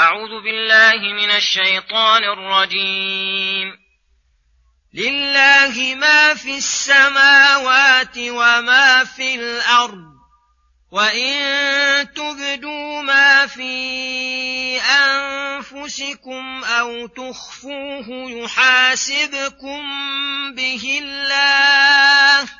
أعوذ بالله من الشيطان الرجيم. لله ما في السماوات وما في الأرض وإن تبدوا ما في أنفسكم أو تخفوه يحاسبكم به الله.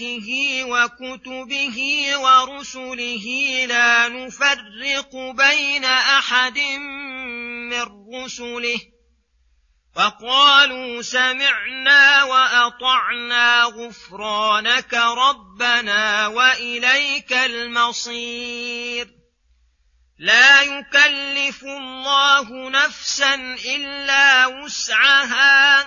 وملائكته وكتبه ورسله لا نفرق بين احد من رسله وقالوا سمعنا واطعنا غفرانك ربنا واليك المصير لا يكلف الله نفسا الا وسعها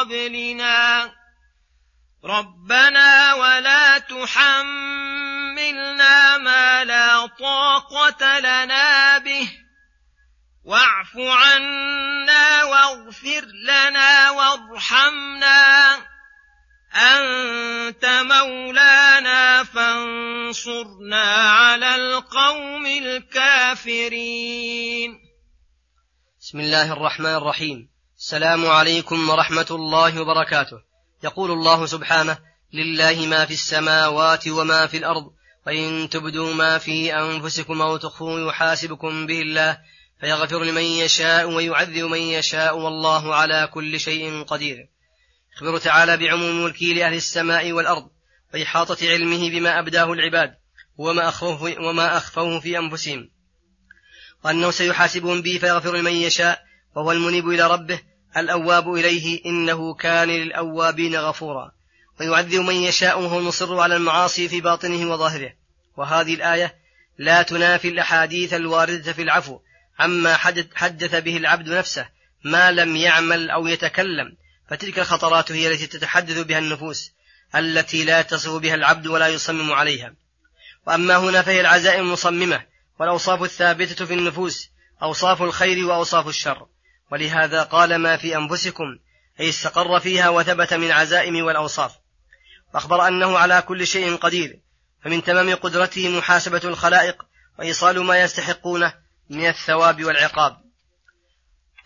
قبلنا. ربنا ولا تحملنا ما لا طاقة لنا به. واعف عنا واغفر لنا وارحمنا. أنت مولانا فانصرنا على القوم الكافرين. بسم الله الرحمن الرحيم. السلام عليكم ورحمة الله وبركاته. يقول الله سبحانه لله ما في السماوات وما في الأرض وإن تبدوا ما في أنفسكم أو تخفوا يحاسبكم به الله فيغفر لمن يشاء ويعذب من يشاء والله على كل شيء قدير. يخبر تعالى بعموم ملكه لأهل السماء والأرض وإحاطة علمه بما أبداه العباد وما أخفوه, وما أخفوه في أنفسهم. وأنه سيحاسبهم به فيغفر لمن يشاء وهو المنيب إلى ربه الأواب إليه إنه كان للأوابين غفورا. ويعذب من يشاء وهو المصر على المعاصي في باطنه وظاهره. وهذه الآية لا تنافي الأحاديث الواردة في العفو عما حدث به العبد نفسه ما لم يعمل أو يتكلم. فتلك الخطرات هي التي تتحدث بها النفوس التي لا تصف بها العبد ولا يصمم عليها. وأما هنا فهي العزائم المصممة والأوصاف الثابتة في النفوس أوصاف الخير وأوصاف الشر. ولهذا قال ما في أنفسكم أي استقر فيها وثبت من عزائم والأوصاف. وأخبر أنه على كل شيء قدير فمن تمام قدرته محاسبة الخلائق وإيصال ما يستحقونه من الثواب والعقاب.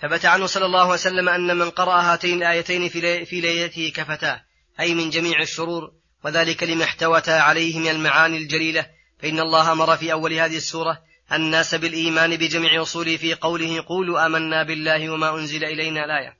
ثبت عنه صلى الله عليه وسلم أن من قرأ هاتين الآيتين في ليلته كفتاه أي من جميع الشرور وذلك لما احتوتا عليه من المعاني الجليلة فإن الله أمر في أول هذه السورة الناس بالإيمان بجميع أصوله في قوله قولوا آمنا بالله وما أنزل إلينا الآية.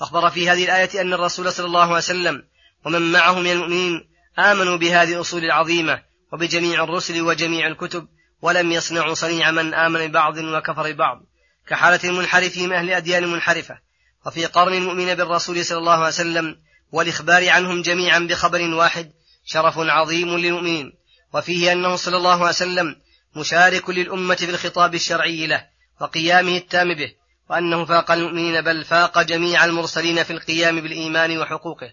أخبر في هذه الآية أن الرسول صلى الله عليه وسلم ومن معه من المؤمنين آمنوا بهذه الأصول العظيمة وبجميع الرسل وجميع الكتب ولم يصنعوا صنيع من آمن ببعض وكفر ببعض كحالة المنحرفين من أهل الأديان منحرفة. وفي قرن المؤمن بالرسول صلى الله عليه وسلم والإخبار عنهم جميعا بخبر واحد شرف عظيم للمؤمنين. وفيه أنه صلى الله عليه وسلم مشارك للأمة في الخطاب الشرعي له وقيامه التام به وأنه فاق المؤمنين بل فاق جميع المرسلين في القيام بالإيمان وحقوقه.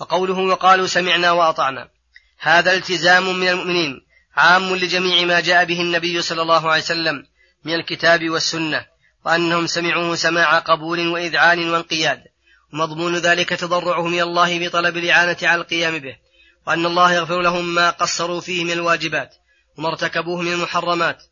وقوله وقالوا سمعنا وأطعنا. هذا التزام من المؤمنين عام لجميع ما جاء به النبي صلى الله عليه وسلم من الكتاب والسنة وأنهم سمعوه سماع قبول وإذعان وانقياد. ومضمون ذلك تضرعهم إلى الله بطلب الإعانة على القيام به وأن الله يغفر لهم ما قصروا فيه من الواجبات. وما ارتكبوه من المحرمات.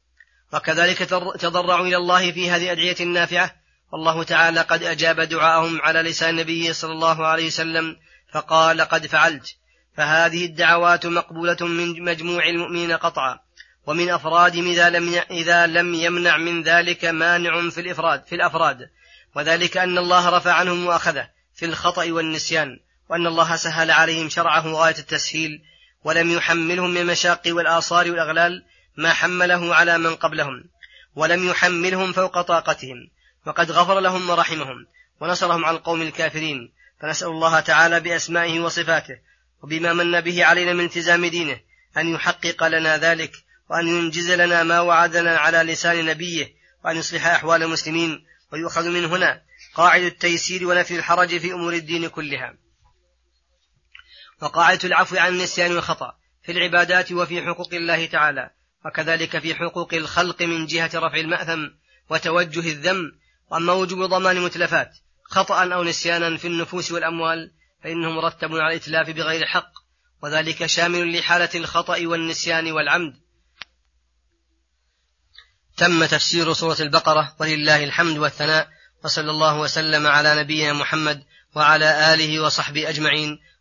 وكذلك تضرعوا إلى الله في هذه الأدعية النافعة. والله تعالى قد أجاب دعاءهم على لسان نبيه صلى الله عليه وسلم فقال قد فعلت. فهذه الدعوات مقبولة من مجموع المؤمنين قطعا. ومن أفرادهم إذا لم إذا لم يمنع من ذلك مانع في الإفراد في الأفراد. وذلك أن الله رفع عنهم مؤاخذة في الخطأ والنسيان وأن الله سهل عليهم شرعه غاية التسهيل ولم يحملهم من المشاق والآصار والأغلال ما حمله على من قبلهم ولم يحملهم فوق طاقتهم وقد غفر لهم ورحمهم ونصرهم على القوم الكافرين. فنسأل الله تعالى بأسمائه وصفاته وبما من به علينا من التزام دينه أن يحقق لنا ذلك وأن ينجز لنا ما وعدنا على لسان نبيه وأن يصلح أحوال المسلمين ويؤخذ من هنا قاعدة التيسير ونفي الحرج في أمور الدين كلها. وقاعدة العفو عن النسيان والخطأ في العبادات وفي حقوق الله تعالى وكذلك في حقوق الخلق من جهة رفع المأثم وتوجه الذم وأما وجوب ضمان متلفات خطأ أو نسيانا في النفوس والأموال فإنه مرتب على الإتلاف بغير حق وذلك شامل لحالة الخطأ والنسيان والعمد. تم تفسير سورة البقرة ولله الحمد والثناء وصلى الله وسلم على نبينا محمد وعلى آله وصحبه أجمعين.